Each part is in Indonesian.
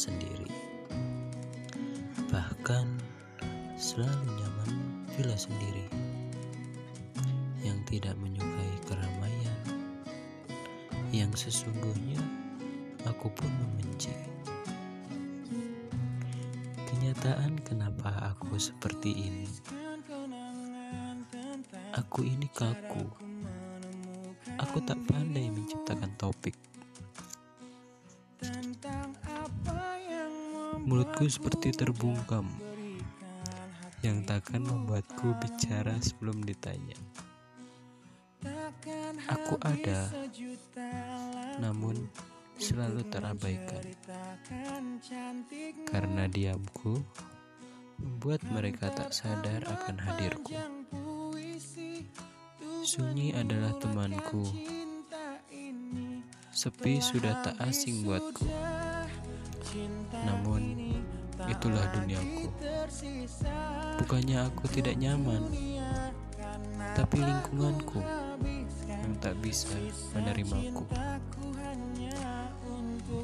sendiri. Bahkan selalu nyaman bila sendiri. Yang tidak menyukai keramaian. Yang sesungguhnya aku pun membenci. Kenyataan kenapa aku seperti ini. Aku ini kaku. Aku tak pandai menciptakan topik. Mulutku seperti terbungkam yang takkan membuatku bicara sebelum ditanya. Aku ada, namun selalu terabaikan karena diamku membuat mereka tak sadar akan hadirku. Sunyi adalah temanku, sepi sudah tak asing buatku. Namun, itulah duniaku. Bukannya aku tidak nyaman, tapi lingkunganku yang tak bisa menerimaku.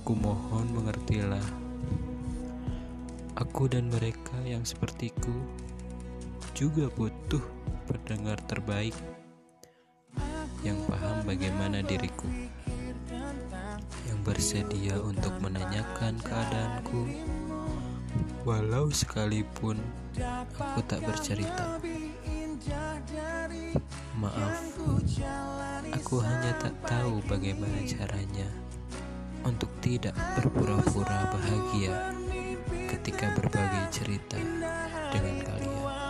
Kumohon mengertilah. Aku dan mereka yang sepertiku juga butuh pendengar terbaik yang paham bagaimana diriku bersedia untuk menanyakan keadaanku, walau sekalipun aku tak bercerita. Maaf, aku hanya tak tahu bagaimana caranya untuk tidak berpura-pura bahagia ketika berbagi cerita dengan kalian.